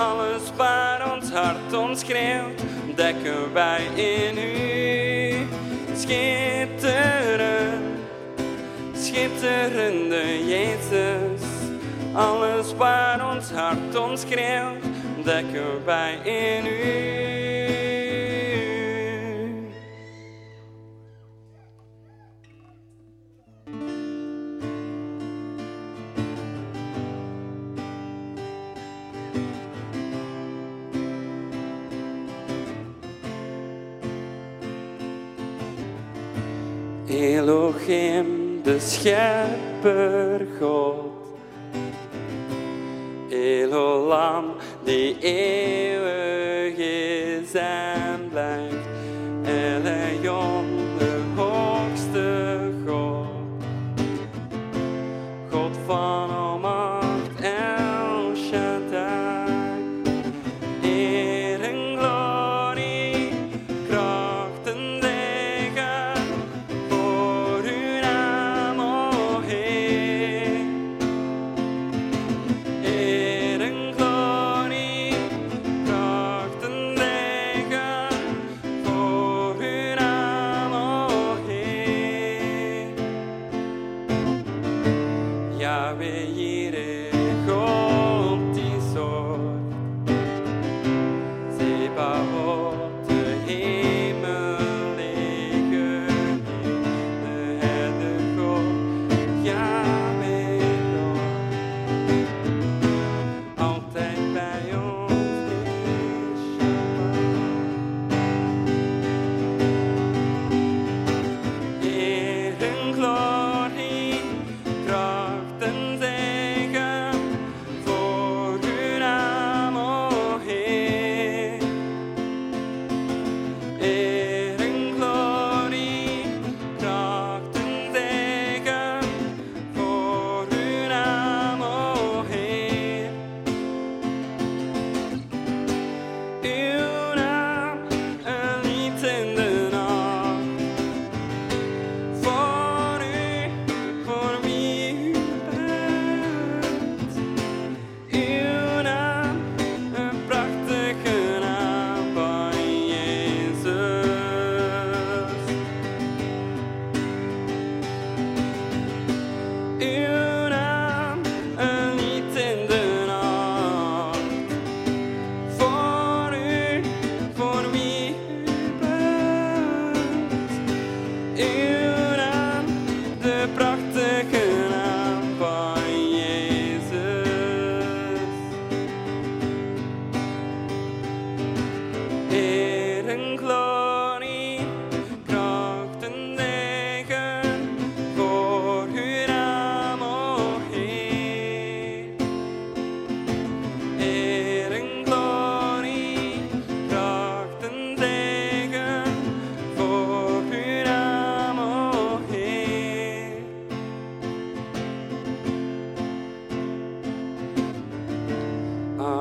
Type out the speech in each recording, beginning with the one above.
Alles waar ons hart ons schreeuwt, dekken wij in u. Schitterend, schitterende Jezus. Alles waar ons hart ons schreeuwt, dekken wij in u. schepper God. Elolam die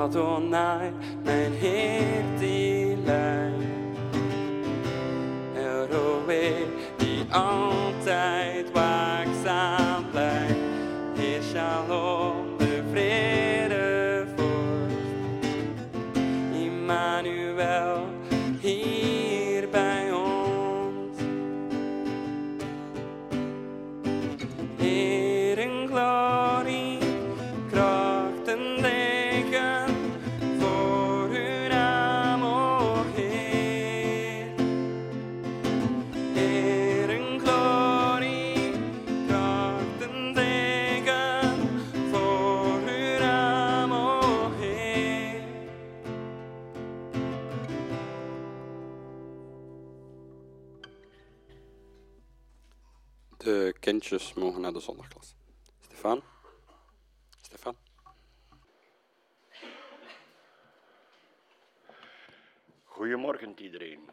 Adonai, men helt i mogen naar de zondagklas. Stefan? Stefan? Goedemorgen iedereen.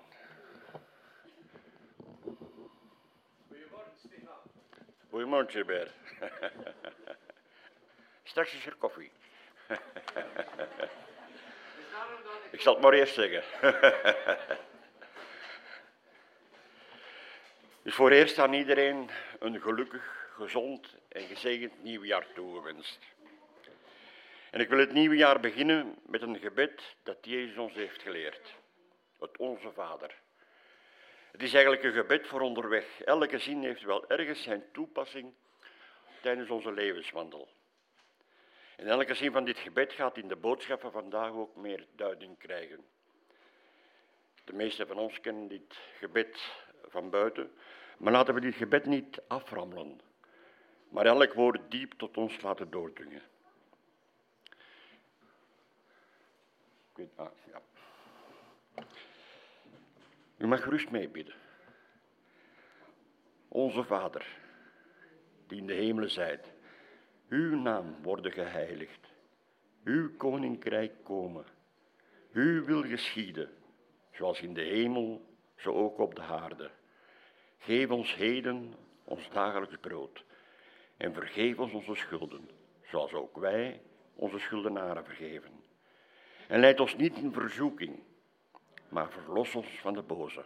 Goedemorgen Stefan. Goedemorgen Gilbert. Straks is er koffie. Ik zal het maar eerst zeggen. Dus voor eerst aan iedereen een gelukkig, gezond en gezegend nieuwjaar toegewenst. En ik wil het nieuwe jaar beginnen met een gebed dat Jezus ons heeft geleerd. Het Onze Vader. Het is eigenlijk een gebed voor onderweg. Elke zin heeft wel ergens zijn toepassing tijdens onze levenswandel. En elke zin van dit gebed gaat in de boodschappen vandaag ook meer duiding krijgen. De meesten van ons kennen dit gebed van buiten, maar laten we dit gebed niet aframmelen, maar elk woord diep tot ons laten doordringen. Ah, ja. U mag gerust meebidden. Onze Vader, die in de hemelen zijt, uw naam worden geheiligd, uw koninkrijk komen, uw wil geschieden, zoals in de hemel, zo ook op de aarde. Geef ons heden ons dagelijks brood en vergeef ons onze schulden, zoals ook wij onze schuldenaren vergeven. En leid ons niet in verzoeking, maar verlos ons van de boze.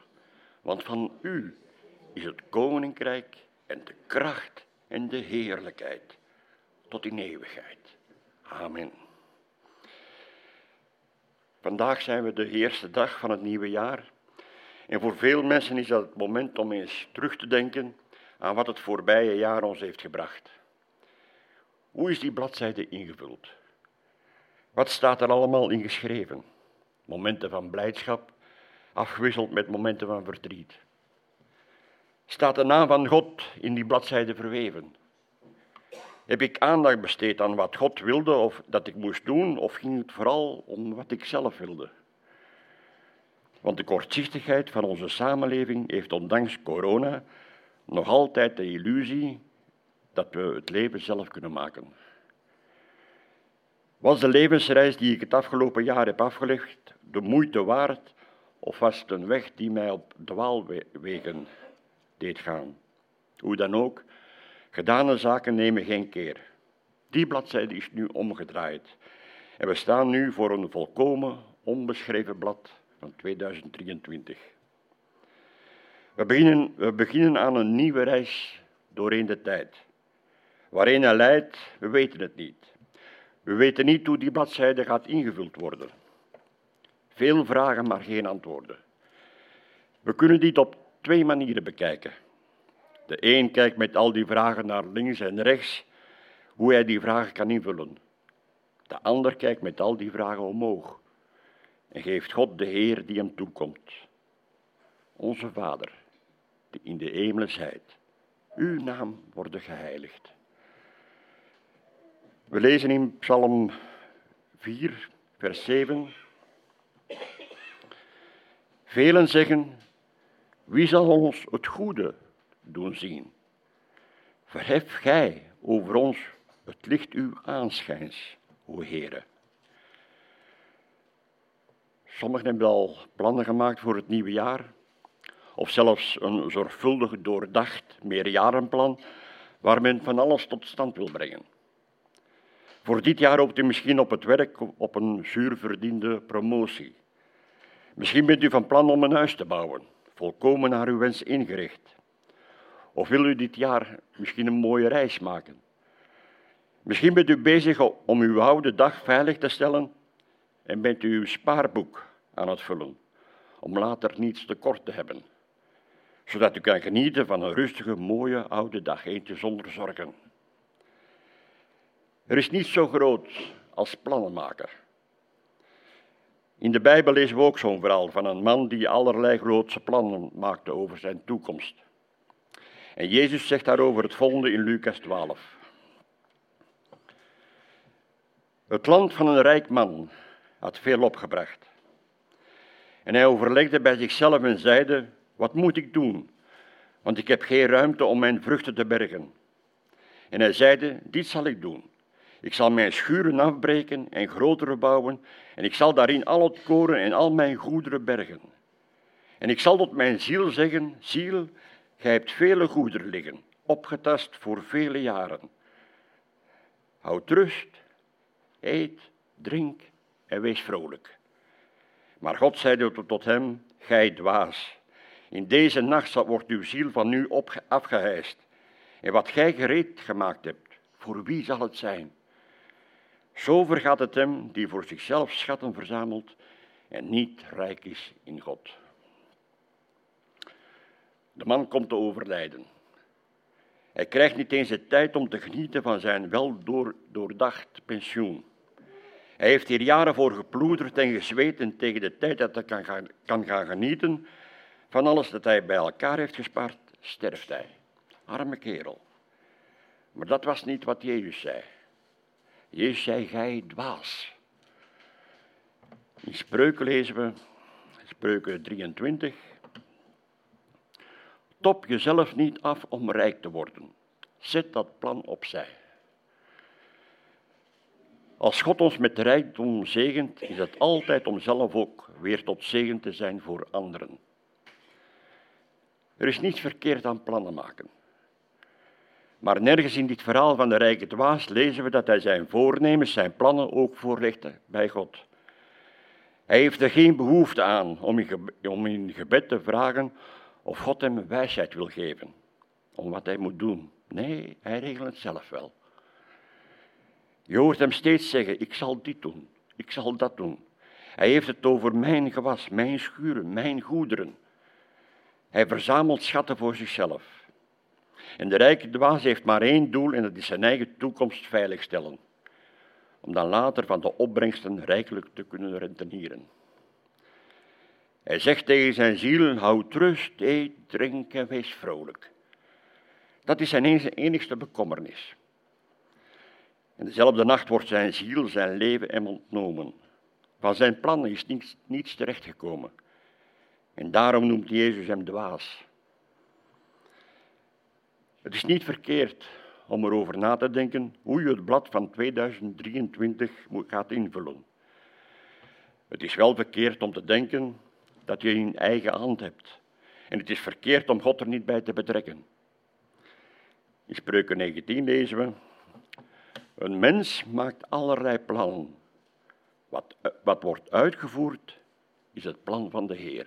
Want van u is het koninkrijk en de kracht en de heerlijkheid tot in eeuwigheid. Amen. Vandaag zijn we de eerste dag van het nieuwe jaar. En voor veel mensen is dat het moment om eens terug te denken aan wat het voorbije jaar ons heeft gebracht. Hoe is die bladzijde ingevuld? Wat staat er allemaal in geschreven? Momenten van blijdschap, afgewisseld met momenten van verdriet. Staat de naam van God in die bladzijde verweven? Heb ik aandacht besteed aan wat God wilde of dat ik moest doen, of ging het vooral om wat ik zelf wilde? Want de kortzichtigheid van onze samenleving heeft ondanks corona nog altijd de illusie dat we het leven zelf kunnen maken. Was de levensreis die ik het afgelopen jaar heb afgelegd de moeite waard of was het een weg die mij op dwaalwegen deed gaan? Hoe dan ook, gedane zaken nemen geen keer. Die bladzijde is nu omgedraaid en we staan nu voor een volkomen onbeschreven blad van 2023. We beginnen, we beginnen aan een nieuwe reis doorheen de tijd. Waarheen hij leidt, we weten het niet. We weten niet hoe die bladzijde gaat ingevuld worden. Veel vragen, maar geen antwoorden. We kunnen dit op twee manieren bekijken. De een kijkt met al die vragen naar links en rechts, hoe hij die vragen kan invullen. De ander kijkt met al die vragen omhoog en geeft God de Heer die hem toekomt. Onze Vader, die in de hemelen zijt, uw naam worden geheiligd. We lezen in Psalm 4, vers 7. Velen zeggen, wie zal ons het goede doen zien? Verhef gij over ons het licht uw aanschijns, o Heere. Sommigen hebben al plannen gemaakt voor het nieuwe jaar, of zelfs een zorgvuldig doordacht meerjarenplan waar men van alles tot stand wil brengen. Voor dit jaar hoopt u misschien op het werk op een zuurverdiende promotie. Misschien bent u van plan om een huis te bouwen, volkomen naar uw wens ingericht. Of wil u dit jaar misschien een mooie reis maken? Misschien bent u bezig om uw oude dag veilig te stellen en bent u uw spaarboek aan het vullen, om later niets tekort te hebben, zodat u kan genieten van een rustige, mooie oude dag, eentje zonder zorgen. Er is niet zo groot als plannenmaker. In de Bijbel lezen we ook zo'n verhaal van een man die allerlei grootse plannen maakte over zijn toekomst. En Jezus zegt daarover het volgende in Lucas 12. Het land van een rijk man had veel opgebracht. En hij overlegde bij zichzelf en zeide: Wat moet ik doen? Want ik heb geen ruimte om mijn vruchten te bergen. En hij zeide: Dit zal ik doen. Ik zal mijn schuren afbreken en grotere bouwen, en ik zal daarin al het koren en al mijn goederen bergen. En ik zal tot mijn ziel zeggen: Ziel, gij hebt vele goederen liggen, opgetast voor vele jaren. Houd rust, eet, drink en wees vrolijk. Maar God zeide tot hem: Gij dwaas, in deze nacht wordt uw ziel van nu op. En wat gij gereed gemaakt hebt, voor wie zal het zijn? Zo vergaat het hem die voor zichzelf schatten verzamelt en niet rijk is in God. De man komt te overlijden. Hij krijgt niet eens de tijd om te genieten van zijn wel doordacht pensioen. Hij heeft hier jaren voor geploederd en gezweet tegen de tijd dat hij kan gaan, kan gaan genieten van alles dat hij bij elkaar heeft gespaard, sterft hij. Arme kerel. Maar dat was niet wat Jezus zei. Jezus zei, gij dwaas. In spreuken lezen we, spreuken 23. Top jezelf niet af om rijk te worden. Zet dat plan opzij. Als God ons met rijkdom zegent, is het altijd om zelf ook weer tot zegen te zijn voor anderen. Er is niets verkeerd aan plannen maken. Maar nergens in dit verhaal van de rijke dwaas lezen we dat hij zijn voornemens, zijn plannen ook voorlegde bij God. Hij heeft er geen behoefte aan om in, om in gebed te vragen of God hem wijsheid wil geven om wat hij moet doen. Nee, hij regelt het zelf wel. Je hoort hem steeds zeggen, ik zal dit doen, ik zal dat doen. Hij heeft het over mijn gewas, mijn schuren, mijn goederen. Hij verzamelt schatten voor zichzelf. En de rijke dwaas heeft maar één doel en dat is zijn eigen toekomst veiligstellen. Om dan later van de opbrengsten rijkelijk te kunnen rentenieren. Hij zegt tegen zijn ziel, houd rust, eet, drink en wees vrolijk. Dat is zijn enigste bekommernis. En dezelfde nacht wordt zijn ziel, zijn leven hem ontnomen. Van zijn plannen is niets, niets terechtgekomen. En daarom noemt Jezus hem dwaas. Het is niet verkeerd om erover na te denken hoe je het blad van 2023 gaat invullen. Het is wel verkeerd om te denken dat je in eigen hand hebt. En het is verkeerd om God er niet bij te betrekken. In Spreuken 19 lezen we, een mens maakt allerlei plannen. Wat, wat wordt uitgevoerd, is het plan van de Heer.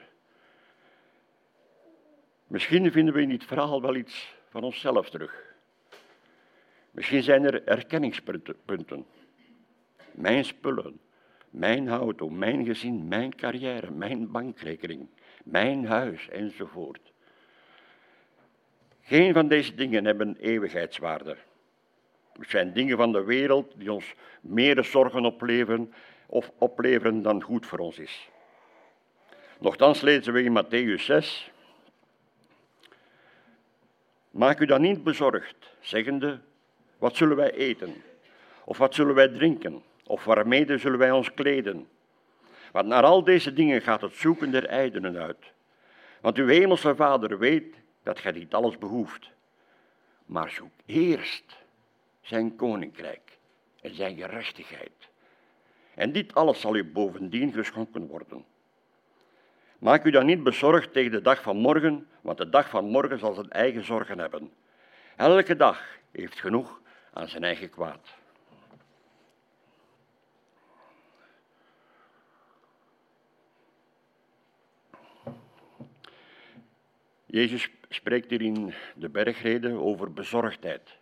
Misschien vinden we in dit verhaal wel iets van onszelf terug. Misschien zijn er erkenningspunten. Mijn spullen, mijn auto, mijn gezin, mijn carrière, mijn bankrekening, mijn huis enzovoort. Geen van deze dingen hebben eeuwigheidswaarde. Het zijn dingen van de wereld die ons meer zorgen opleveren, of opleveren dan goed voor ons is. Nochtans lezen we in Matthäus 6. Maak u dan niet bezorgd, zeggende, wat zullen wij eten? Of wat zullen wij drinken? Of waarmee zullen wij ons kleden? Want naar al deze dingen gaat het zoeken der ijdenen uit. Want uw hemelse Vader weet dat gij niet alles behoeft. Maar zoek eerst zijn koninkrijk en zijn gerechtigheid. En dit alles zal u bovendien geschonken worden. Maak u dan niet bezorgd tegen de dag van morgen, want de dag van morgen zal zijn eigen zorgen hebben. Elke dag heeft genoeg aan zijn eigen kwaad. Jezus spreekt hier in de bergreden over bezorgdheid.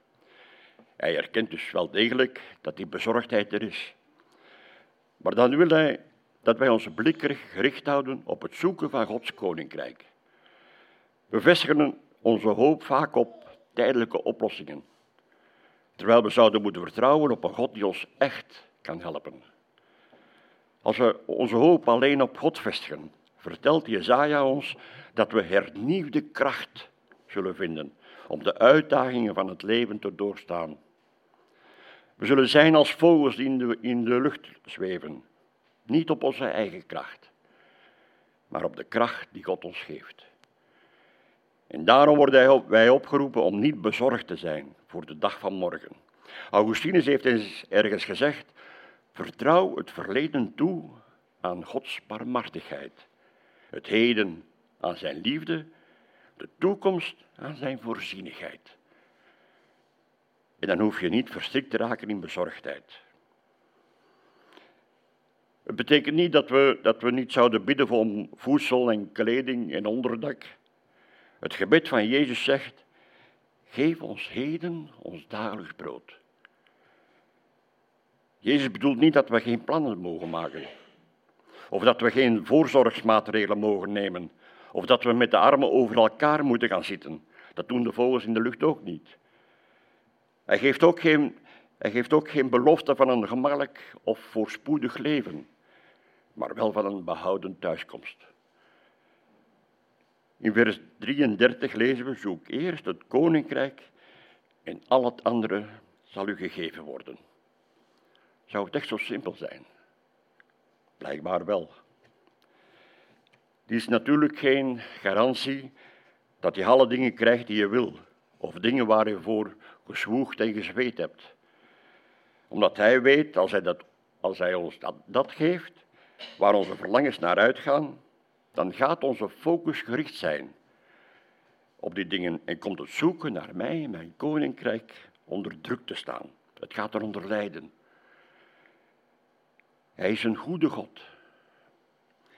Hij erkent dus wel degelijk dat die bezorgdheid er is. Maar dan wil hij dat wij onze blik gericht houden op het zoeken van Gods koninkrijk. We vestigen onze hoop vaak op tijdelijke oplossingen, terwijl we zouden moeten vertrouwen op een God die ons echt kan helpen. Als we onze hoop alleen op God vestigen, vertelt Jezaja ons dat we hernieuwde kracht zullen vinden om de uitdagingen van het leven te doorstaan. We zullen zijn als vogels die in de, in de lucht zweven, niet op onze eigen kracht, maar op de kracht die God ons geeft. En daarom worden wij opgeroepen om niet bezorgd te zijn voor de dag van morgen. Augustinus heeft eens ergens gezegd: vertrouw het verleden toe aan Gods barmhartigheid, het heden aan zijn liefde, de toekomst aan zijn voorzienigheid. En dan hoef je niet verstrikt te raken in bezorgdheid. Het betekent niet dat we, dat we niet zouden bidden voor voedsel en kleding en onderdak. Het gebed van Jezus zegt, geef ons heden ons dagelijks brood. Jezus bedoelt niet dat we geen plannen mogen maken. Of dat we geen voorzorgsmaatregelen mogen nemen. Of dat we met de armen over elkaar moeten gaan zitten. Dat doen de vogels in de lucht ook niet. Hij geeft ook geen, hij geeft ook geen belofte van een gemakkelijk of voorspoedig leven, maar wel van een behouden thuiskomst. In vers 33 lezen we: Zoek eerst het koninkrijk en al het andere zal u gegeven worden. Zou het echt zo simpel zijn? Blijkbaar wel. Die is natuurlijk geen garantie dat je alle dingen krijgt die je wil, of dingen waar je voor gezwoegd en gezweet hebt. Omdat hij weet, als hij, dat, als hij ons dat, dat geeft, waar onze verlangens naar uitgaan, dan gaat onze focus gericht zijn op die dingen en komt het zoeken naar mij mijn koninkrijk onder druk te staan. Het gaat eronder lijden. Hij is een goede God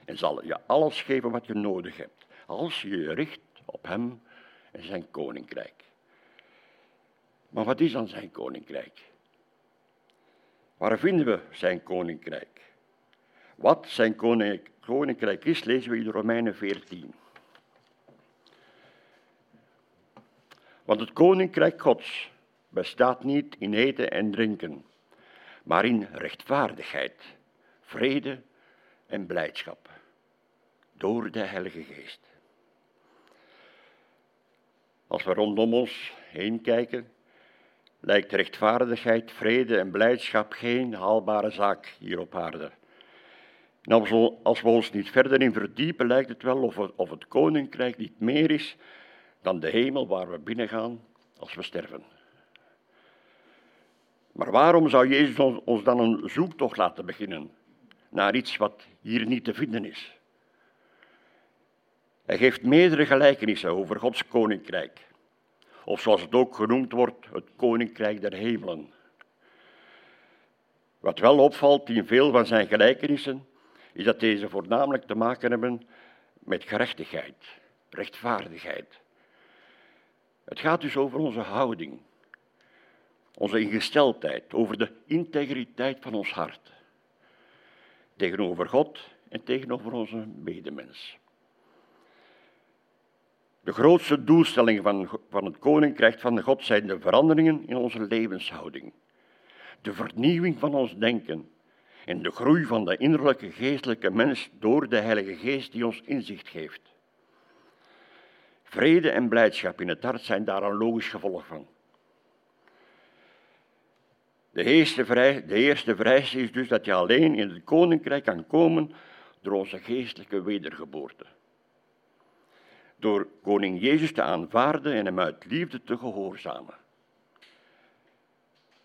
en zal je alles geven wat je nodig hebt, als je je richt op Hem en zijn koninkrijk. Maar wat is dan zijn koninkrijk? Waar vinden we zijn koninkrijk? Wat zijn koninkrijk is, lezen we in Romeinen 14. Want het koninkrijk Gods bestaat niet in eten en drinken, maar in rechtvaardigheid, vrede en blijdschap door de Heilige Geest. Als we rondom ons heen kijken, lijkt rechtvaardigheid, vrede en blijdschap geen haalbare zaak hier op aarde. En als we ons niet verder in verdiepen, lijkt het wel of het, koninkrijk niet meer is dan de hemel waar we binnengaan als we sterven. Maar waarom zou Jezus ons dan een zoektocht laten beginnen naar iets wat hier niet te vinden is? Hij geeft meerdere gelijkenissen over Gods koninkrijk. Of zoals het ook genoemd wordt, het koninkrijk der hemelen. Wat wel opvalt in veel van zijn gelijkenissen, is dat deze voornamelijk te maken hebben met gerechtigheid, rechtvaardigheid. Het gaat dus over onze houding, onze ingesteldheid, over de integriteit van ons hart. Tegenover God en tegenover onze medemens. De grootste doelstelling van, van het koninkrijk van God zijn de veranderingen in onze levenshouding, de vernieuwing van ons denken en de groei van de innerlijke geestelijke mens door de Heilige Geest die ons inzicht geeft. Vrede en blijdschap in het hart zijn daar een logisch gevolg van. De eerste, vrij, de eerste vereiste is dus dat je alleen in het koninkrijk kan komen door onze geestelijke wedergeboorte door koning Jezus te aanvaarden en hem uit liefde te gehoorzamen.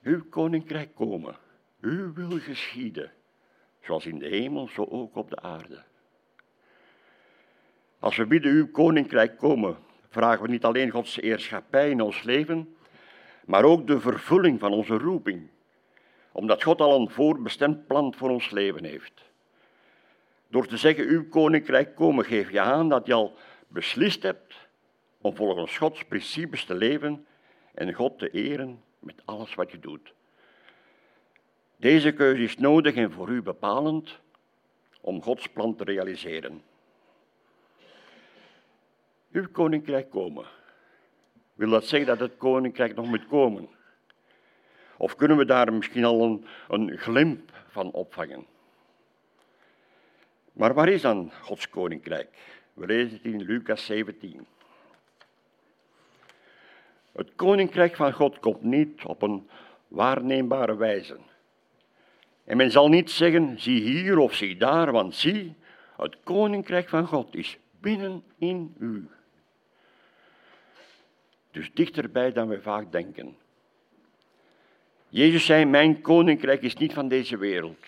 Uw koninkrijk komen, uw wil geschieden, zoals in de hemel, zo ook op de aarde. Als we bidden uw koninkrijk komen, vragen we niet alleen Gods eerschappij in ons leven, maar ook de vervulling van onze roeping, omdat God al een voorbestemd plan voor ons leven heeft. Door te zeggen uw koninkrijk komen, geef je aan dat je al beslist hebt om volgens Gods principes te leven en God te eren met alles wat je doet. Deze keuze is nodig en voor u bepalend om Gods plan te realiseren. Uw koninkrijk komen. Wil dat zeggen dat het koninkrijk nog moet komen? Of kunnen we daar misschien al een, een glimp van opvangen? Maar waar is dan Gods koninkrijk? We lezen het in Lucas 17. Het koninkrijk van God komt niet op een waarneembare wijze. En men zal niet zeggen, zie hier of zie daar, want zie, het koninkrijk van God is binnen in u. Dus dichterbij dan we vaak denken. Jezus zei, mijn koninkrijk is niet van deze wereld.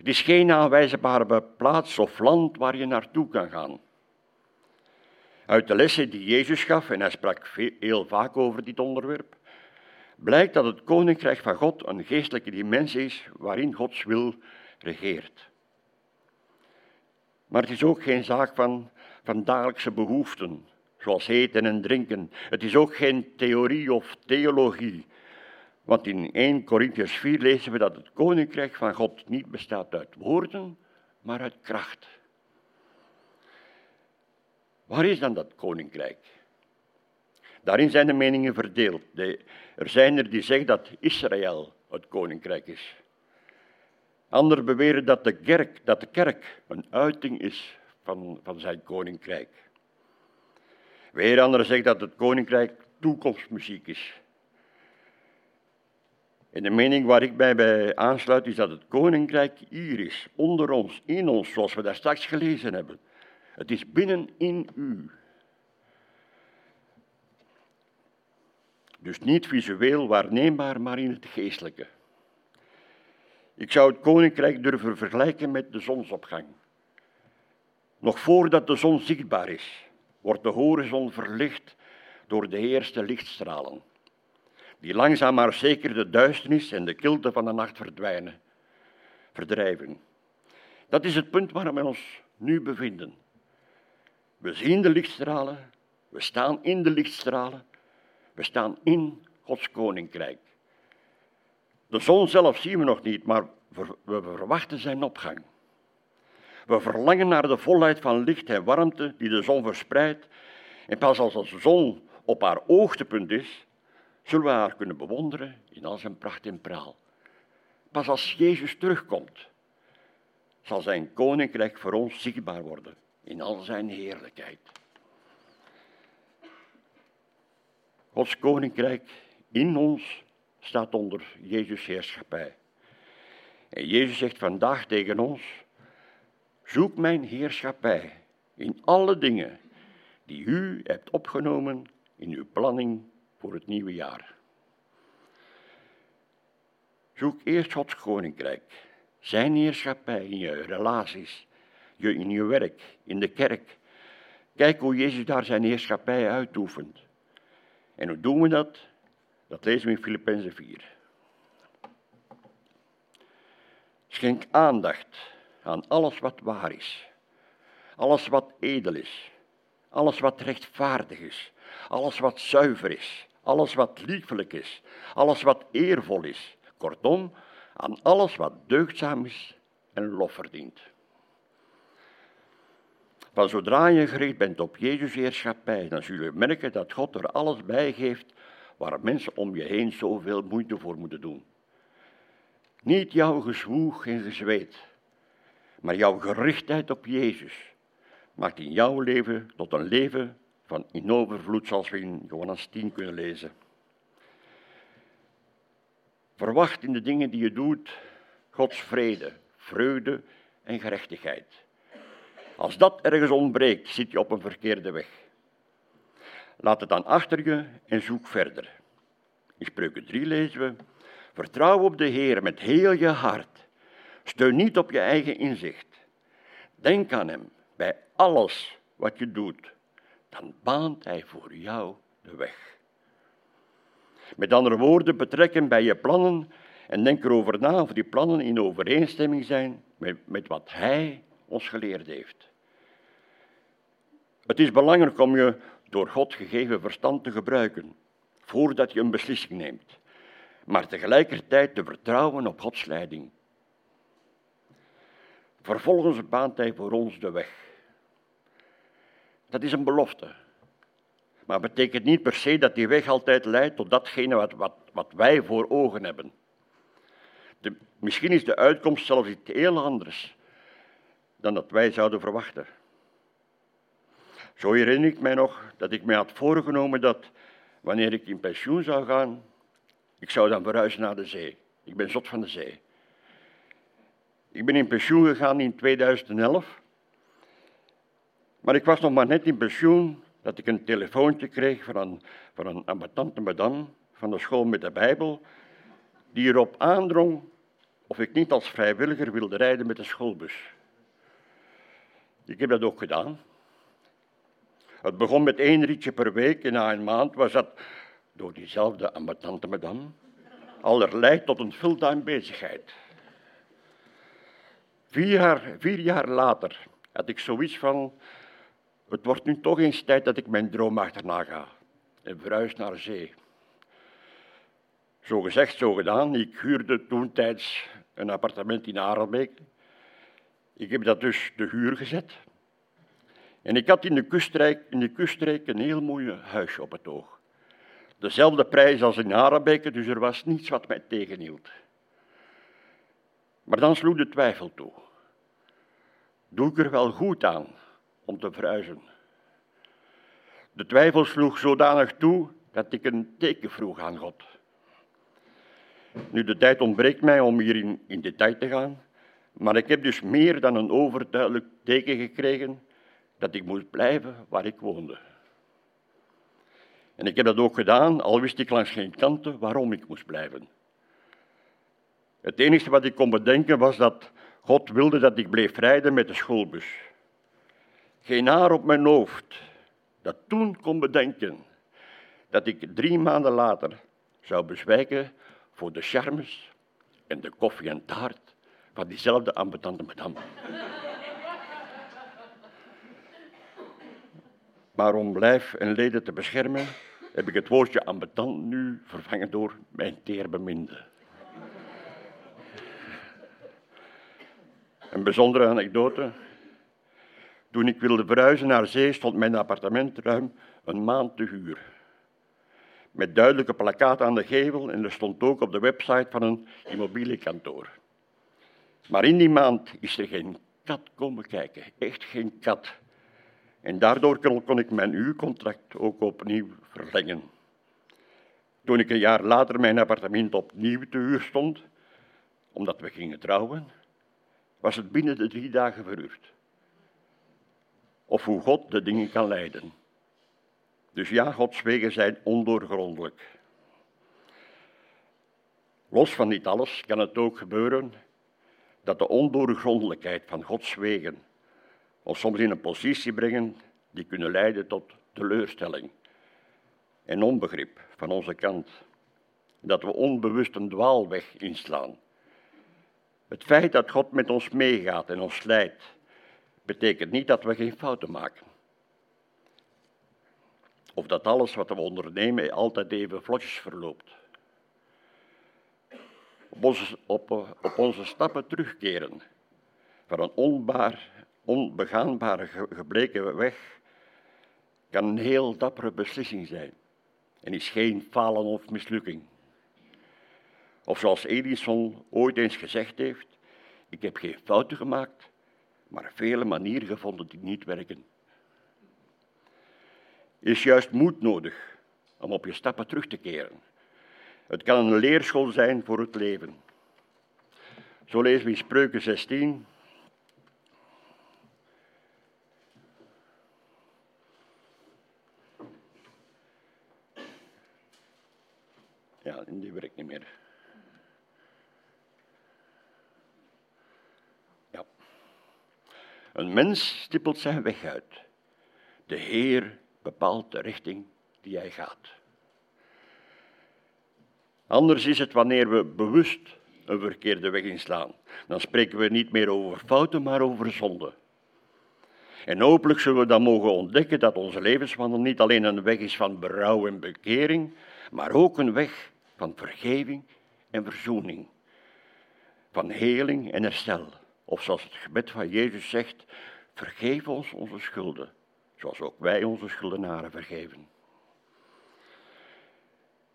Het is geen aanwijzbare plaats of land waar je naartoe kan gaan. Uit de lessen die Jezus gaf, en hij sprak heel vaak over dit onderwerp, blijkt dat het koninkrijk van God een geestelijke dimensie is waarin Gods wil regeert. Maar het is ook geen zaak van, van dagelijkse behoeften, zoals eten en drinken. Het is ook geen theorie of theologie, Want in 1 Corinthians 4 lezen we dat het koninkrijk van God niet bestaat uit woorden, maar uit kracht. Waar is dan dat koninkrijk? Daarin zijn de meningen verdeeld. er zijn er die zeggen dat Israël het koninkrijk is. Anderen beweren dat de kerk, dat de kerk een uiting is van, van zijn koninkrijk. Weer anderen zeggen dat het koninkrijk toekomstmuziek is. En de mening waar ik mij bij aansluit is dat het koninkrijk hier is, onder ons, in ons, zoals we daar straks gelezen hebben. Het is binnenin u. Dus niet visueel waarneembaar, maar in het geestelijke. Ik zou het koninkrijk durven vergelijken met de zonsopgang. Nog voordat de zon zichtbaar is, wordt de horizon verlicht door de eerste lichtstralen, die langzaam maar zeker de duisternis en de kilte van de nacht verdwijnen, verdrijven. Dat is het punt waar we ons nu bevinden. We zien de lichtstralen, we staan in de lichtstralen, we staan in Gods koninkrijk. De zon zelf zien we nog niet, maar we verwachten zijn opgang. We verlangen naar de volheid van licht en warmte die de zon verspreidt. En pas als de zon op haar hoogtepunt is, zullen we haar kunnen bewonderen in al zijn pracht en praal. Pas als Jezus terugkomt, zal zijn koninkrijk voor ons zichtbaar worden in al zijn heerlijkheid. Gods koninkrijk in ons staat onder Jezus' heerschappij. En Jezus zegt vandaag tegen ons, zoek mijn heerschappij in alle dingen die u hebt opgenomen in uw planning voor het nieuwe jaar. Zoek eerst Gods koninkrijk, zijn heerschappij in je relaties, in je werk, in de kerk. Kijk hoe Jezus daar zijn heerschappij uitoefent. En hoe doen we dat? Dat lezen we in Filippenzen 4. Schenk aandacht aan alles wat waar is, alles wat edel is, alles wat rechtvaardig is, alles wat zuiver is, alles wat liefelijk is, alles wat eervol is. Kortom, aan alles wat deugdzaam is en lof verdient. Van zodra je gericht bent op Jezus' heerschappij, dan zul je merken dat God er alles bij geeft waar mensen om je heen zoveel moeite voor moeten doen. Niet jouw gezwoeg en gezweet, maar jouw gerichtheid op Jezus maakt in jouw leven tot een leven van in overvloed, zoals we in Johannes 10 kunnen lezen. Verwacht in de dingen die je doet Gods vrede, vreugde en gerechtigheid. Als dat ergens ontbreekt, zit je op een verkeerde weg. Laat het dan achter je en zoek verder. In Spreuken 3 lezen we, vertrouw op de Heer met heel je hart. Steun niet op je eigen inzicht. Denk aan Hem bij alles wat je doet. Dan baant Hij voor jou de weg. Met andere woorden, betrek Hem bij je plannen en denk erover na of die plannen in overeenstemming zijn met, met wat Hij ons geleerd heeft. Het is belangrijk om je door God gegeven verstand te gebruiken voordat je een beslissing neemt, maar tegelijkertijd te vertrouwen op Gods leiding. Vervolgens baant Hij voor ons de weg. Dat is een belofte. Maar het betekent niet per se dat die weg altijd leidt tot datgene wat, wat, wat wij voor ogen hebben. De, misschien is de uitkomst zelfs iets heel anders dan dat wij zouden verwachten. Zo herinner ik mij nog dat ik mij had voorgenomen dat wanneer ik in pensioen zou gaan, ik zou dan verhuizen naar de zee. Ik ben zot van de zee. Ik ben in pensioen gegaan in 2011. Maar ik was nog maar net in pensioen dat ik een telefoontje kreeg van een, van een madame van de school met de Bijbel, die erop aandrong of ik niet als vrijwilliger wilde rijden met de schoolbus. Ik heb dat ook gedaan. Het begon met één ritje per week en na een maand was dat door diezelfde ambetante madame allerlei tot een fulltime bezigheid. Vier vier jaar later had ik zoiets van, het wordt nu toch eens tijd dat ik mijn droom achterna ga en verhuis naar zee. Zo gezegd, zo gedaan. Ik huurde toen tijds een appartement in Arelbeek. Ik heb dat dus de huur gezet. En ik had in de kuststreek, in de kuststreek een heel mooi huisje op het oog. Dezelfde prijs als in Arelbeek, dus er was niets wat mij tegenhield. Maar dan sloeg de twijfel toe. Doe ik er wel goed aan om te verhuizen? De twijfel sloeg zodanig toe dat ik een teken vroeg aan God. Nu, de tijd ontbreekt mij om hier in, detail te gaan, maar ik heb dus meer dan een overduidelijk teken gekregen dat ik moest blijven waar ik woonde. En ik heb dat ook gedaan, al wist ik langs geen kanten waarom ik moest blijven. Het enige wat ik kon bedenken was dat God wilde dat ik bleef rijden met de schoolbus. Geen haar op mijn hoofd dat toen kon bedenken dat ik drie maanden later zou bezwijken voor de charmes en de koffie en taart van diezelfde ambetante madame. Maar om lijf en leden te beschermen, heb ik het woordje ambetant nu vervangen door mijn teerbeminde. Een bijzondere anekdote. Toen ik wilde verhuizen naar zee, stond mijn appartement ruim een maand te huur. Met duidelijke plakkaat aan de gevel en er stond ook op de website van een immobilienkantoor. Maar in die maand is er geen kat komen kijken, echt geen kat. En daardoor kon ik mijn huurcontract ook opnieuw verlengen. Toen ik een jaar later mijn appartement opnieuw te huur stond, omdat we gingen trouwen, was het binnen de drie dagen verhuurd. Of hoe God de dingen kan leiden. Dus ja, Gods wegen zijn ondoorgrondelijk. Los van dit alles kan het ook gebeuren dat de ondoorgrondelijkheid van Gods wegen ons soms in een positie brengen die kunnen leiden tot teleurstelling en onbegrip van onze kant. Dat we onbewust een dwaalweg inslaan. Het feit dat God met ons meegaat en ons leidt, betekent niet dat we geen fouten maken. Of dat alles wat we ondernemen altijd even vlotjes verloopt. Op onze, op, onze stappen terugkeren van een onbaar, onbegaanbare gebleken weg kan een heel dappere beslissing zijn en is geen falen of mislukking. Of zoals Edison ooit eens gezegd heeft, ik heb geen fouten gemaakt, maar vele manieren gevonden die niet werken. Er is juist moed nodig om op je stappen terug te keren. Het kan een leerschool zijn voor het leven. Zo lezen we in Spreuken 16. Ja, die werkt niet meer. Een mens stippelt zijn weg uit. De Heer bepaalt de richting die hij gaat. Anders is het wanneer we bewust een verkeerde weg inslaan. Dan spreken we niet meer over fouten, maar over zonde. En hopelijk zullen we dan mogen ontdekken dat onze levenswandel niet alleen een weg is van berouw en bekering, maar ook een weg van vergeving en verzoening, van heling en herstel. Of zoals het gebed van Jezus zegt, vergeef ons onze schulden, zoals ook wij onze schuldenaren vergeven.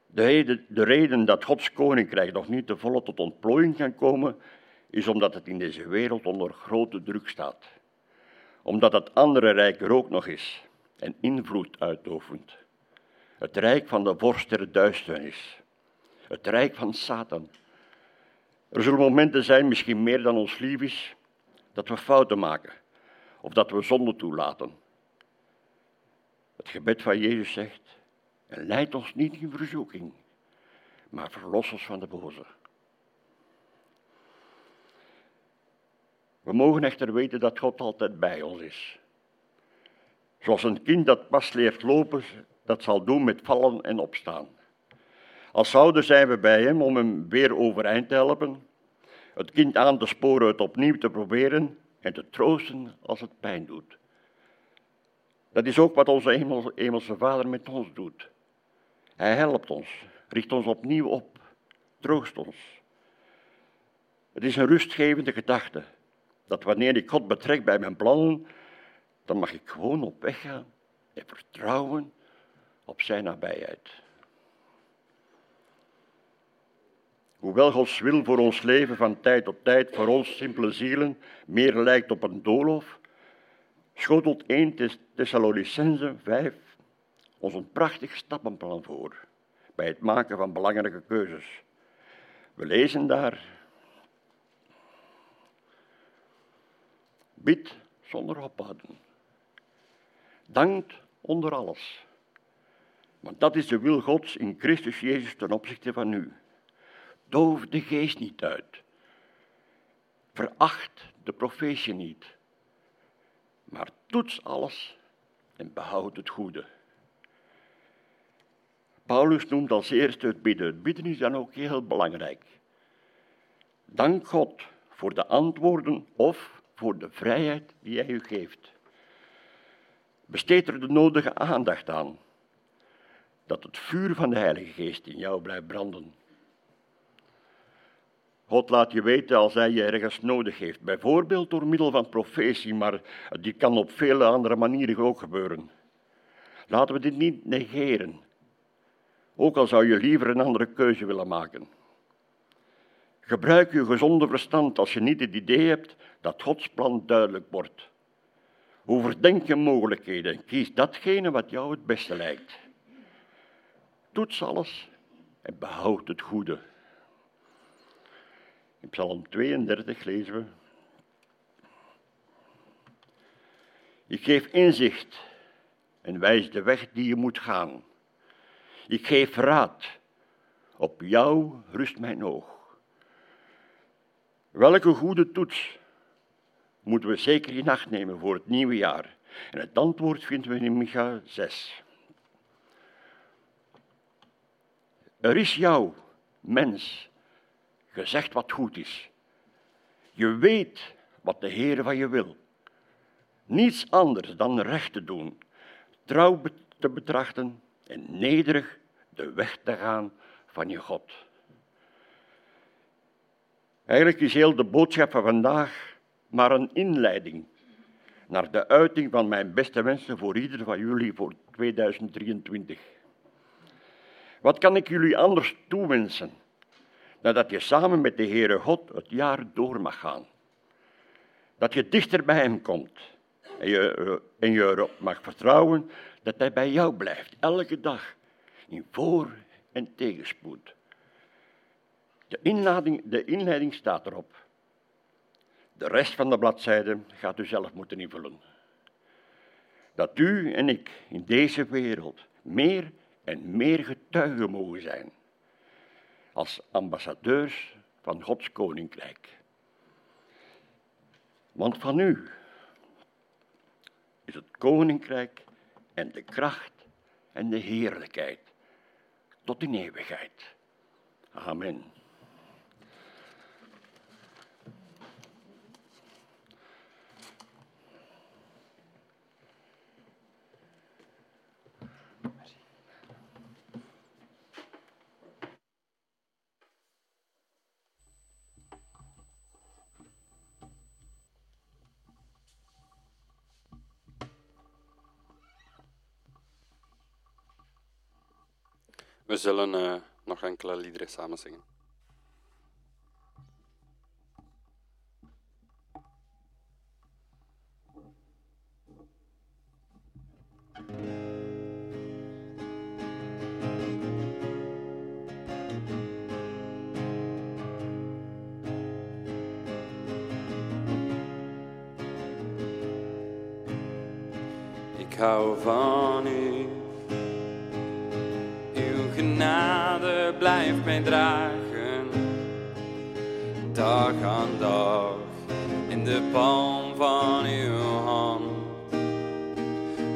De reden, de reden dat Gods koninkrijk nog niet te volle tot ontplooiing kan komen, is omdat het in deze wereld onder grote druk staat. Omdat het andere rijk er ook nog is en invloed uitoefent. Het rijk van de vorst der duisternis. Het rijk van Satan. Er zullen momenten zijn, misschien meer dan ons lief is, dat we fouten maken of dat we zonde toelaten. Het gebed van Jezus zegt, en leid ons niet in verzoeking, maar verlos ons van de boze. We mogen echter weten dat God altijd bij ons is. Zoals een kind dat pas leert lopen, dat zal doen met vallen en opstaan. Als ouder zijn we bij hem om hem weer overeind te helpen, het kind aan te sporen het opnieuw te proberen en te troosten als het pijn doet. Dat is ook wat onze hemelse Vader met ons doet. Hij helpt ons, richt ons opnieuw op troost ons. Het is een rustgevende gedachte dat wanneer ik God betrek bij mijn plannen, dan mag ik gewoon op weg gaan en vertrouwen op Zijn nabijheid. Hoewel Gods wil voor ons leven van tijd tot tijd voor ons simpele zielen meer lijkt op een doolhof, schotelt 1 Thessalonicense 5 ons een prachtig stappenplan voor bij het maken van belangrijke keuzes. We lezen daar: Bid zonder ophouden. Dankt onder alles. Want dat is de wil Gods in Christus Jezus ten opzichte van u. Doof de geest niet uit. Veracht de profetie niet. Maar toets alles en behoud het goede. Paulus noemt als eerste het bidden. Het bidden is dan ook heel belangrijk. Dank God voor de antwoorden of voor de vrijheid die Hij u geeft. Besteed er de nodige aandacht aan, dat het vuur van de Heilige Geest in jou blijft branden. God laat je weten als Hij je ergens nodig heeft, bijvoorbeeld door middel van profetie, maar die kan op vele andere manieren ook gebeuren. Laten we dit niet negeren, ook al zou je liever een andere keuze willen maken. Gebruik je gezonde verstand als je niet het idee hebt dat Gods plan duidelijk wordt. Overdenk je mogelijkheden. Kies datgene wat jou het beste lijkt. Toets alles en behoud het goede. In Psalm 32 lezen we. Ik geef inzicht en wijs de weg die je moet gaan. Ik geef raad. Op jou rust mijn oog. Welke goede toets moeten we zeker in acht nemen voor het nieuwe jaar? En het antwoord vinden we in Micha 6. Er is jou, mens, gezegd wat goed is. Je weet wat de Heer van je wil. Niets anders dan recht te doen, trouw te betrachten en nederig de weg te gaan van je God. Eigenlijk is heel de boodschap van vandaag maar een inleiding naar de uiting van mijn beste wensen voor ieder van jullie voor 2023. Wat kan ik jullie anders toewensen dat je samen met de Heere God het jaar door mag gaan? Dat je dichter bij Hem komt en je, en je erop mag vertrouwen dat Hij bij jou blijft, elke dag, in voor- en tegenspoed. De de inleiding staat erop. De rest van de bladzijde gaat u zelf moeten invullen. Dat u en ik in deze wereld meer en meer getuigen mogen zijn als ambassadeurs van Gods koninkrijk. Want van u is het koninkrijk en de kracht en de heerlijkheid tot in eeuwigheid. Amen. We zullen uh, nog enkele liederen samen zingen.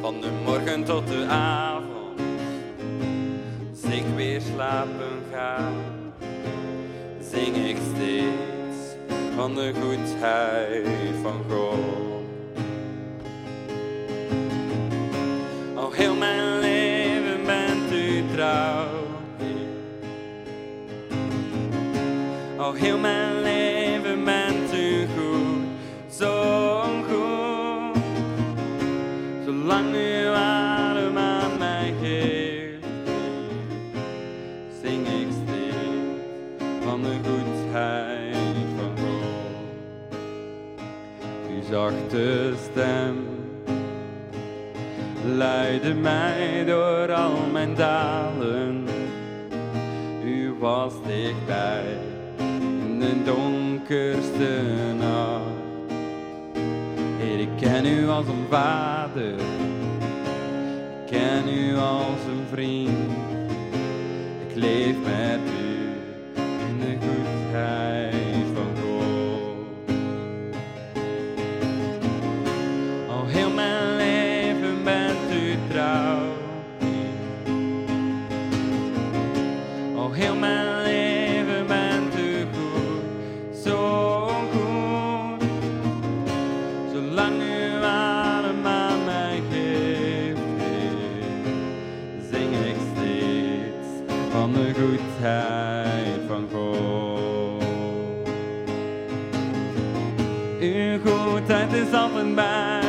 Van de morgen tot de avond. Als ik weer slapen ga, zing ik steeds van de goedheid van God. Al heel mijn leven bent u trouw. Al heel mijn zachte stem leidde mij door al mijn dalen. U was dichtbij in de donkerste nacht. Ik ken u als een vader, ik ken u als een vriend. Ik leef met u heel mijn leven bent u goed, zo goed. Zolang u adem aan mij geeft, zing ik steeds van de goedheid van God. Uw goedheid is altijd bij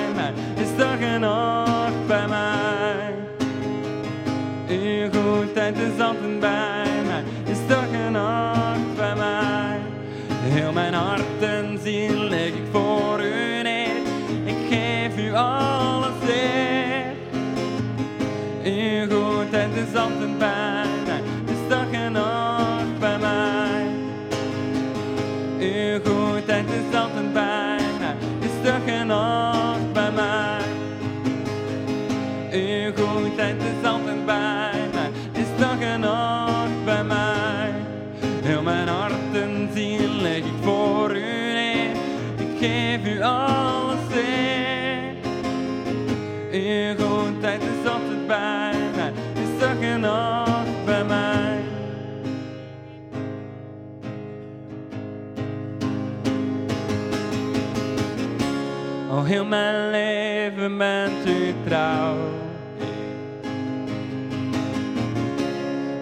heel mijn leven bent u trouw.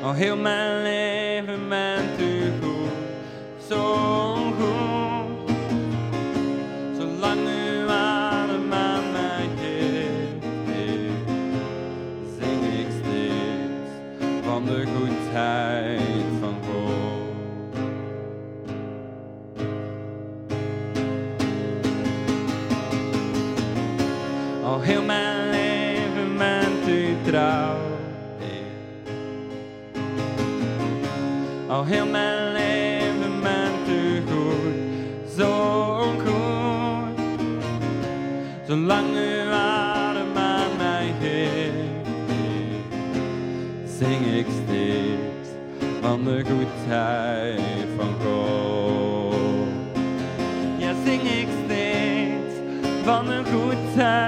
Al heel mijn leven bent u goed, zo goed. Zolang u adem aan mij geeft, zing ik steeds van de goedheid Al heel mijn leven bent u goed, zo goed. Zolang u adem aan mij geeft, zing ik steeds van de goedheid van God. Ja, zing ik steeds van de goedheid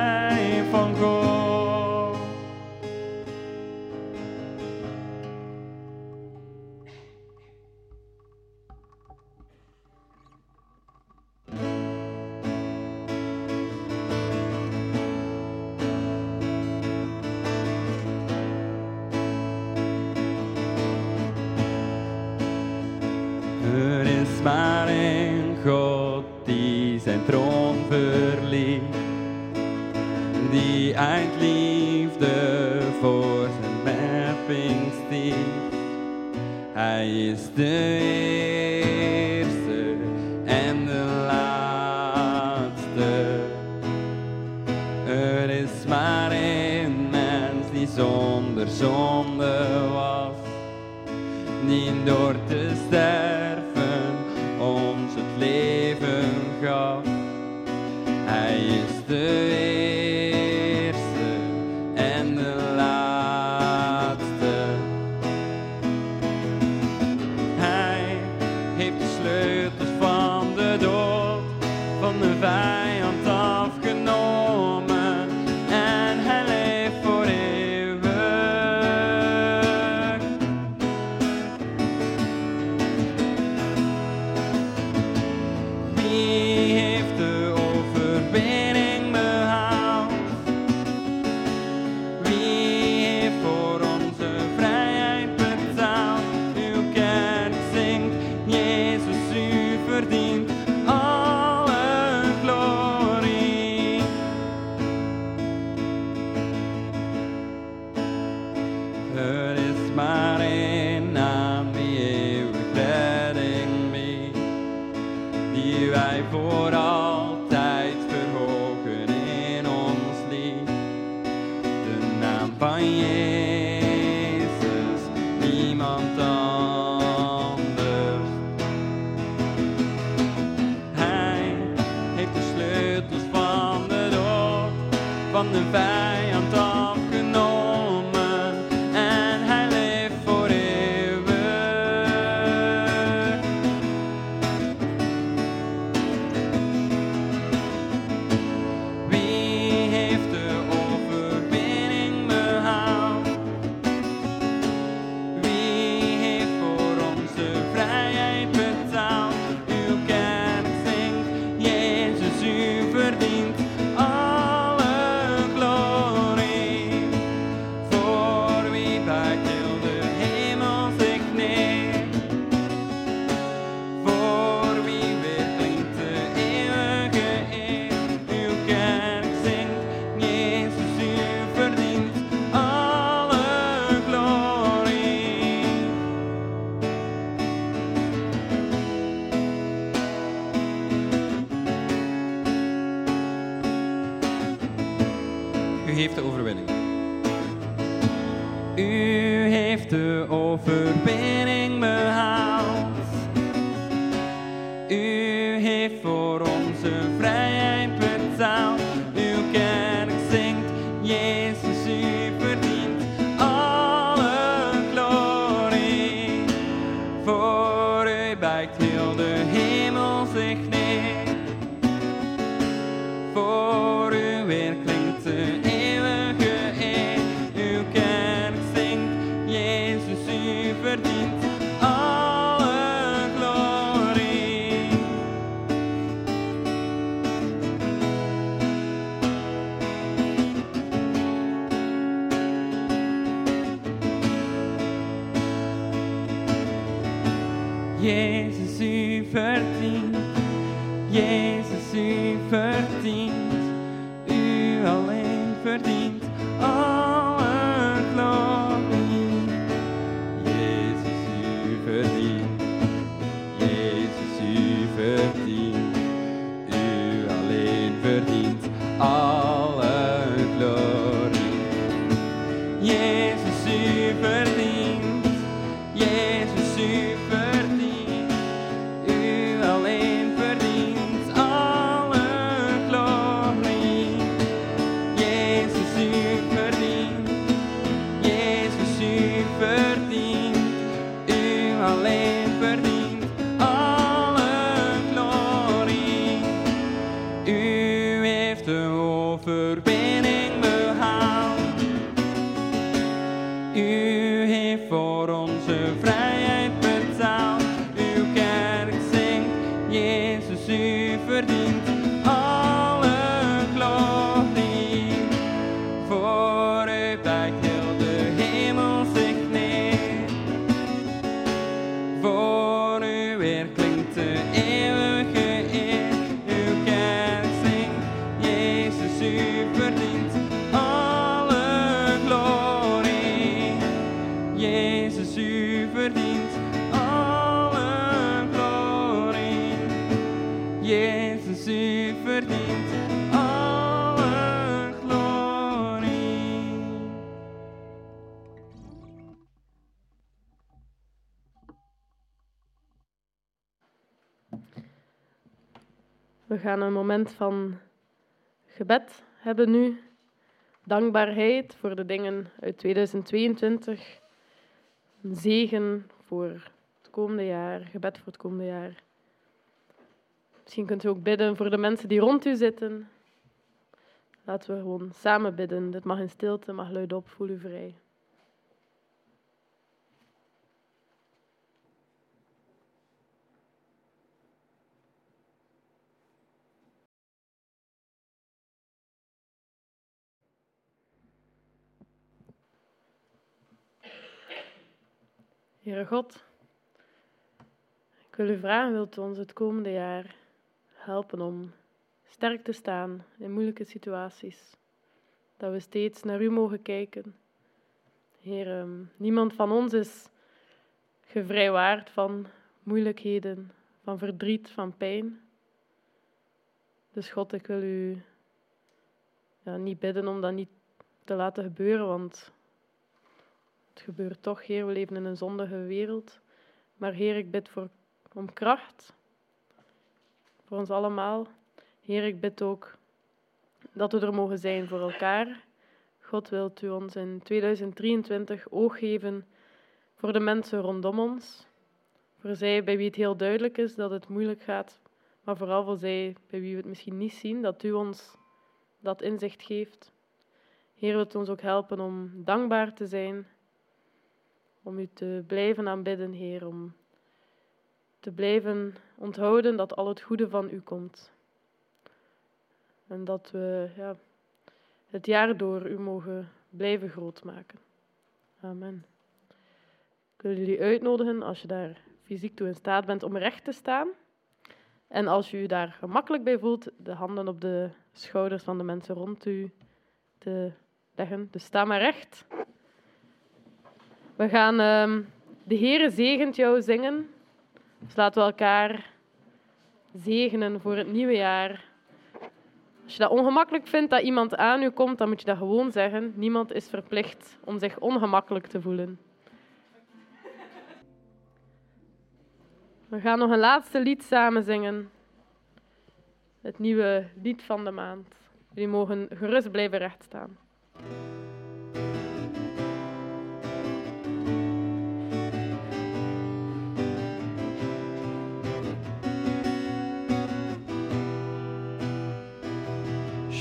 heeft de overwinning. U heeft de overwinning een moment van gebed hebben nu. Dankbaarheid voor de dingen uit 2022. Een zegen voor het komende jaar. Gebed voor het komende jaar. Misschien kunt u ook bidden voor de mensen die rond u zitten. Laten we gewoon samen bidden. Dit mag in stilte, mag luidop. Voel u vrij. Heere God, ik wil u vragen, wilt u ons het komende jaar helpen om sterk te staan in moeilijke situaties? Dat we steeds naar u mogen kijken. Heer, ehm, niemand van ons is gevrijwaard van moeilijkheden, van verdriet, van pijn. Dus God, ik wil u ja, niet bidden om dat niet te laten gebeuren, want gebeurt toch, Heer. We leven in een zondige wereld. Maar Heer, ik bid voor, om kracht voor ons allemaal. Heer, ik bid ook dat we er mogen zijn voor elkaar. God wilt u ons in 2023 oog geven voor de mensen rondom ons. Voor zij bij wie het heel duidelijk is dat het moeilijk gaat, maar vooral voor zij bij wie we het misschien niet zien, dat u ons dat inzicht geeft. Heer, wilt ons ook helpen om dankbaar te zijn, om u te blijven aanbidden, Heer, om te blijven onthouden dat al het goede van u komt. En dat we ja, het jaar door u mogen blijven grootmaken. Amen. Ik wil jullie uitnodigen, als je daar fysiek toe in staat bent, om recht te staan. En als je je daar gemakkelijk bij voelt, de handen op de schouders van de mensen rond u te leggen. Dus sta maar recht. We gaan um, De Heere zegent jou zingen. Dus laten we elkaar zegenen voor het nieuwe jaar. Als je dat ongemakkelijk vindt dat iemand aan u komt, dan moet je dat gewoon zeggen. Niemand is verplicht om zich ongemakkelijk te voelen. We gaan nog een laatste lied samen zingen. Het nieuwe lied van de maand. Jullie mogen gerust blijven rechtstaan.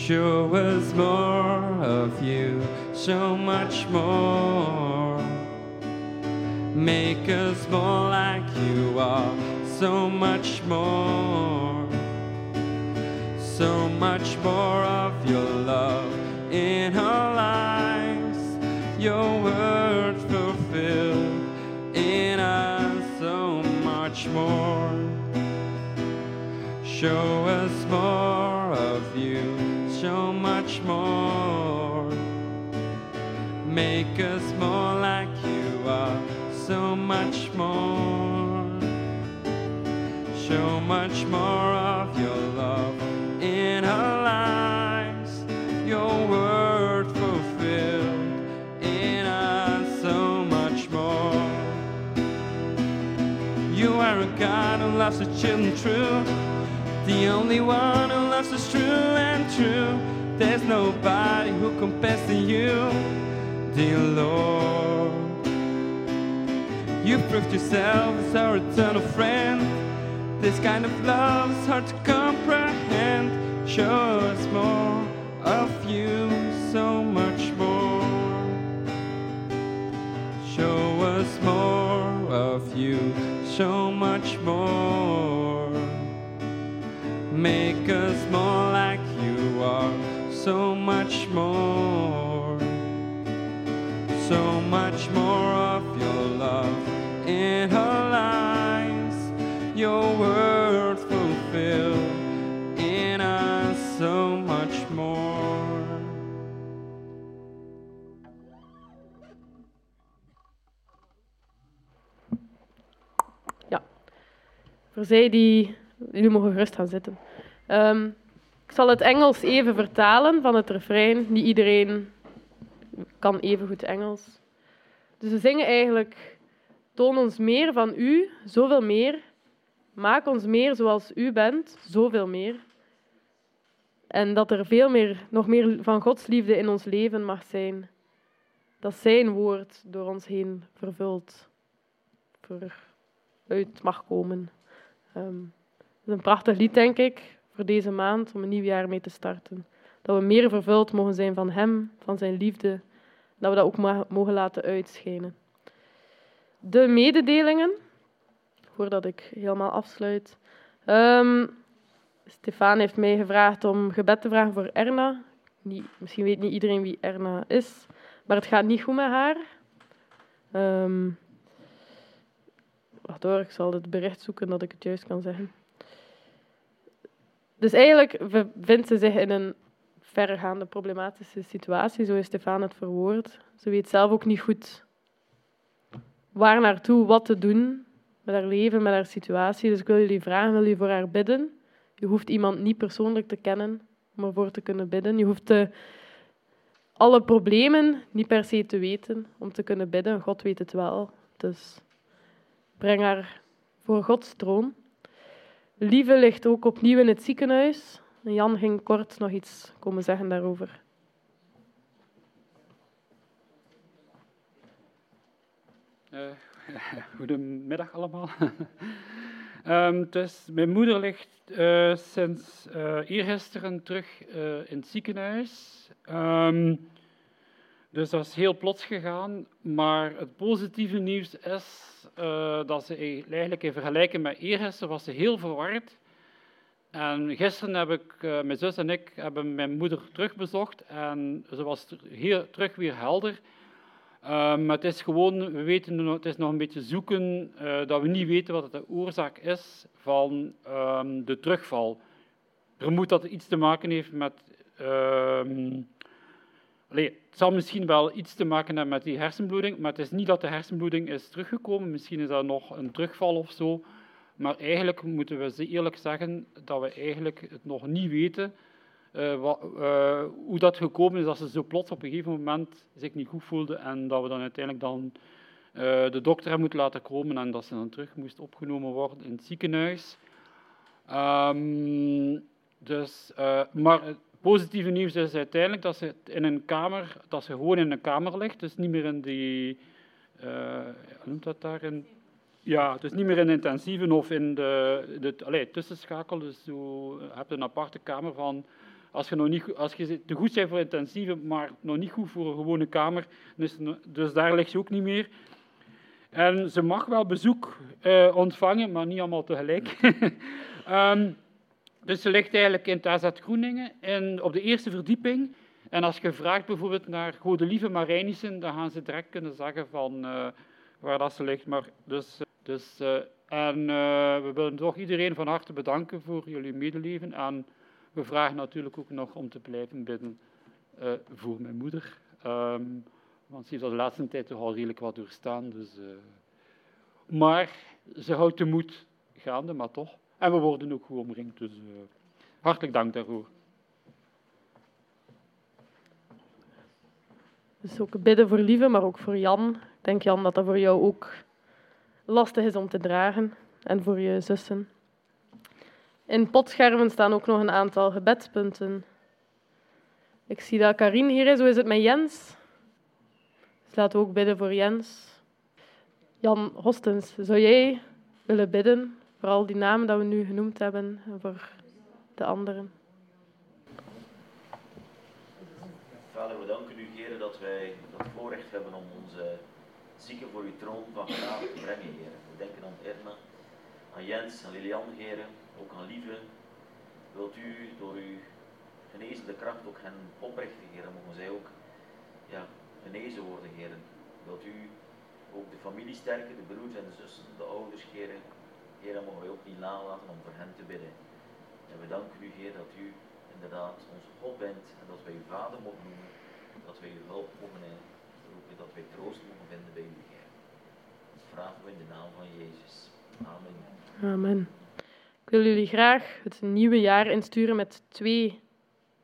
Show us more of you, so much more. Make us more like you are, so much more. So much more of your love in our lives, your word fulfilled in us, so much more. Show us more much more. Make us more like you are, so much more. So much more of your love in our lives, your word fulfilled in us, so much more. You are a God who loves the children true. The only one who loves us true and true. There's nobody who compares to you, dear Lord. You proved yourself as our eternal friend. This kind of love is hard to comprehend. Show us more of you, so much more. Show us more of you, so much more. Make us more so much more. So much more of your love in our lives, your word fulfilled in us, so much more. Ja, voor zij die. Jullie mogen gerust gaan zitten. Um, ik zal het Engels even vertalen van het refrein. Niet iedereen kan even goed Engels. Dus we zingen eigenlijk: Toon ons meer van u, zoveel meer. Maak ons meer zoals u bent, zoveel meer. En dat er veel meer, nog meer van Gods liefde in ons leven mag zijn. Dat Zijn woord door ons heen vervuld, uit mag komen. Um, is een prachtig lied, denk ik, voor deze maand, om een nieuw jaar mee te starten. Dat we meer vervuld mogen zijn van Hem, van Zijn liefde. Dat we dat ook mogen laten uitschijnen. De mededelingen, voordat ik helemaal afsluit. Um, Stefan heeft mij gevraagd om gebed te vragen voor Erna. Misschien weet niet iedereen wie Erna is, maar het gaat niet goed met haar. Um, wacht hoor, ik zal het bericht zoeken dat ik het juist kan zeggen. Dus eigenlijk bevindt ze zich in een verregaande problematische situatie, zo heeft Stefan het verwoord. Ze weet zelf ook niet goed waar naartoe, wat te doen met haar leven, met haar situatie. Dus ik wil jullie vragen, wil jullie voor haar bidden? Je hoeft iemand niet persoonlijk te kennen om ervoor te kunnen bidden. Je hoeft de, alle problemen niet per se te weten om te kunnen bidden. God weet het wel. Dus breng haar voor Gods troon. Lieve ligt ook opnieuw in het ziekenhuis. Jan ging kort nog iets komen zeggen daarover. Uh, goedemiddag allemaal. um, dus mijn moeder ligt uh, sinds uh, eergisteren terug in het ziekenhuis. Um, dus dat is heel plots gegaan. Maar het positieve nieuws is dat ze eigenlijk in vergelijking met eergisteren was ze heel verward. En gisteren heb ik, mijn zus en ik hebben mijn moeder terugbezocht en ze was heel, terug weer helder. Maar het is gewoon, we weten het is nog een beetje zoeken uh, dat we niet weten wat de oorzaak is van um, de terugval. Er moet dat iets te maken heeft met. Allee, het zal misschien wel iets te maken hebben met die hersenbloeding, maar het is niet dat de hersenbloeding is teruggekomen. Misschien is dat nog een terugval of zo. Maar eigenlijk moeten we eerlijk zeggen dat we eigenlijk het nog niet weten. Uh, wat, uh, hoe dat gekomen is dat ze zo plots op een gegeven moment zich niet goed voelde en dat we dan uiteindelijk dan uh, de dokter hebben moeten laten komen en dat ze dan terug moest opgenomen worden in het ziekenhuis. Um, dus, maar positieve nieuws is uiteindelijk dat ze in een kamer, dat ze gewoon in een kamer ligt, dus niet meer in die, hoe noemt dat daar, in, ja, dus niet meer in intensieve of in de, de allee, tussenschakel, dus zo, je hebt een aparte kamer van als je, nog niet, als je te goed bent voor intensieve, maar nog niet goed voor een gewone kamer, dus, dus daar ligt ze ook niet meer. En ze mag wel bezoek uh, ontvangen, maar niet allemaal tegelijk. um, dus ze ligt eigenlijk in het AZ Groeningen en op de eerste verdieping. En als je vraagt bijvoorbeeld naar Godelieve Marijnissen, dan gaan ze direct kunnen zeggen van uh, waar dat ze ligt. Maar dus, dus, uh, en we willen toch iedereen van harte bedanken voor jullie medeleven. En we vragen natuurlijk ook nog om te blijven bidden voor mijn moeder. Um, want ze heeft de laatste tijd toch al redelijk wat doorstaan. Dus, maar ze houdt de moed gaande, maar toch. En we worden ook goed omringd. Dus uh, hartelijk dank daarvoor. Dus ook bidden voor Lieve, maar ook voor Jan. Ik denk Jan dat dat voor jou ook lastig is om te dragen. En voor je zussen. In potschermen staan ook nog een aantal gebedspunten. Ik zie dat Karin hier is. Hoe is het met Jens? Dus laten we ook bidden voor Jens. Jan Hostens, zou jij willen bidden voor al die namen dat we nu genoemd hebben en voor de anderen? Vader, we danken u, Heer, dat wij dat voorrecht hebben om onze zieken voor uw troon van genade te brengen, Heer. We denken aan Erna, aan Jens, aan Lilian, Heer ook aan lieve. Wilt u door uw genezende kracht ook hen oprichten, heren, mogen zij ook ja, genezen worden, heren. Wilt u ook de familie sterken, de broers en de zussen, de ouders, heren. Heren, mogen wij ook niet nalaten om voor hen te bidden. En we danken u, Heer, dat u inderdaad onze God bent en dat wij uw Vader mogen noemen, dat wij uw hulp mogen roepen, dat wij troost mogen vinden bij u, Heer. Dat vragen we in de naam van Jezus. Amen. Amen. Ik wil jullie graag het nieuwe jaar insturen met twee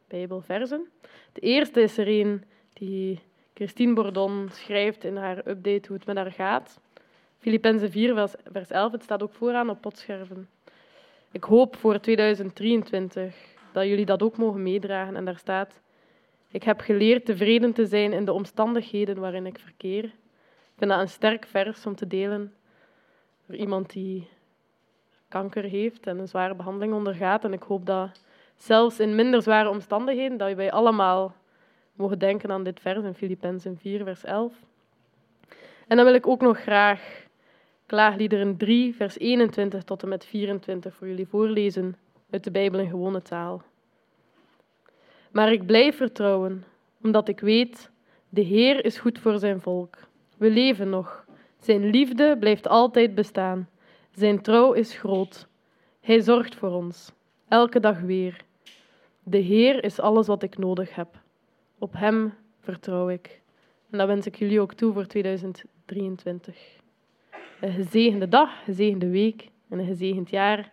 Bijbelversen. De eerste is er een die Christine Bordon schrijft in haar update hoe het met haar gaat. Filippenzen 4, vers 11. Het staat ook vooraan op potscherven. Ik hoop voor 2023 dat jullie dat ook mogen meedragen. En daar staat: Ik heb geleerd tevreden te zijn in de omstandigheden waarin ik verkeer. Ik vind dat een sterk vers om te delen voor iemand die kanker heeft en een zware behandeling ondergaat. En ik hoop dat zelfs in minder zware omstandigheden, dat wij allemaal mogen denken aan dit vers in Filippenzen 4, vers 11. En dan wil ik ook nog graag Klaagliederen 3, vers 21 tot en met 24 voor jullie voorlezen uit de Bijbel in gewone taal. Maar ik blijf vertrouwen, omdat ik weet, de Heer is goed voor zijn volk. We leven nog. Zijn liefde blijft altijd bestaan. Zijn trouw is groot. Hij zorgt voor ons, elke dag weer. De Heer is alles wat ik nodig heb. Op Hem vertrouw ik. En dat wens ik jullie ook toe voor 2023. Een gezegende dag, een gezegende week en een gezegend jaar.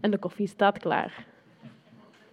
En de koffie staat klaar.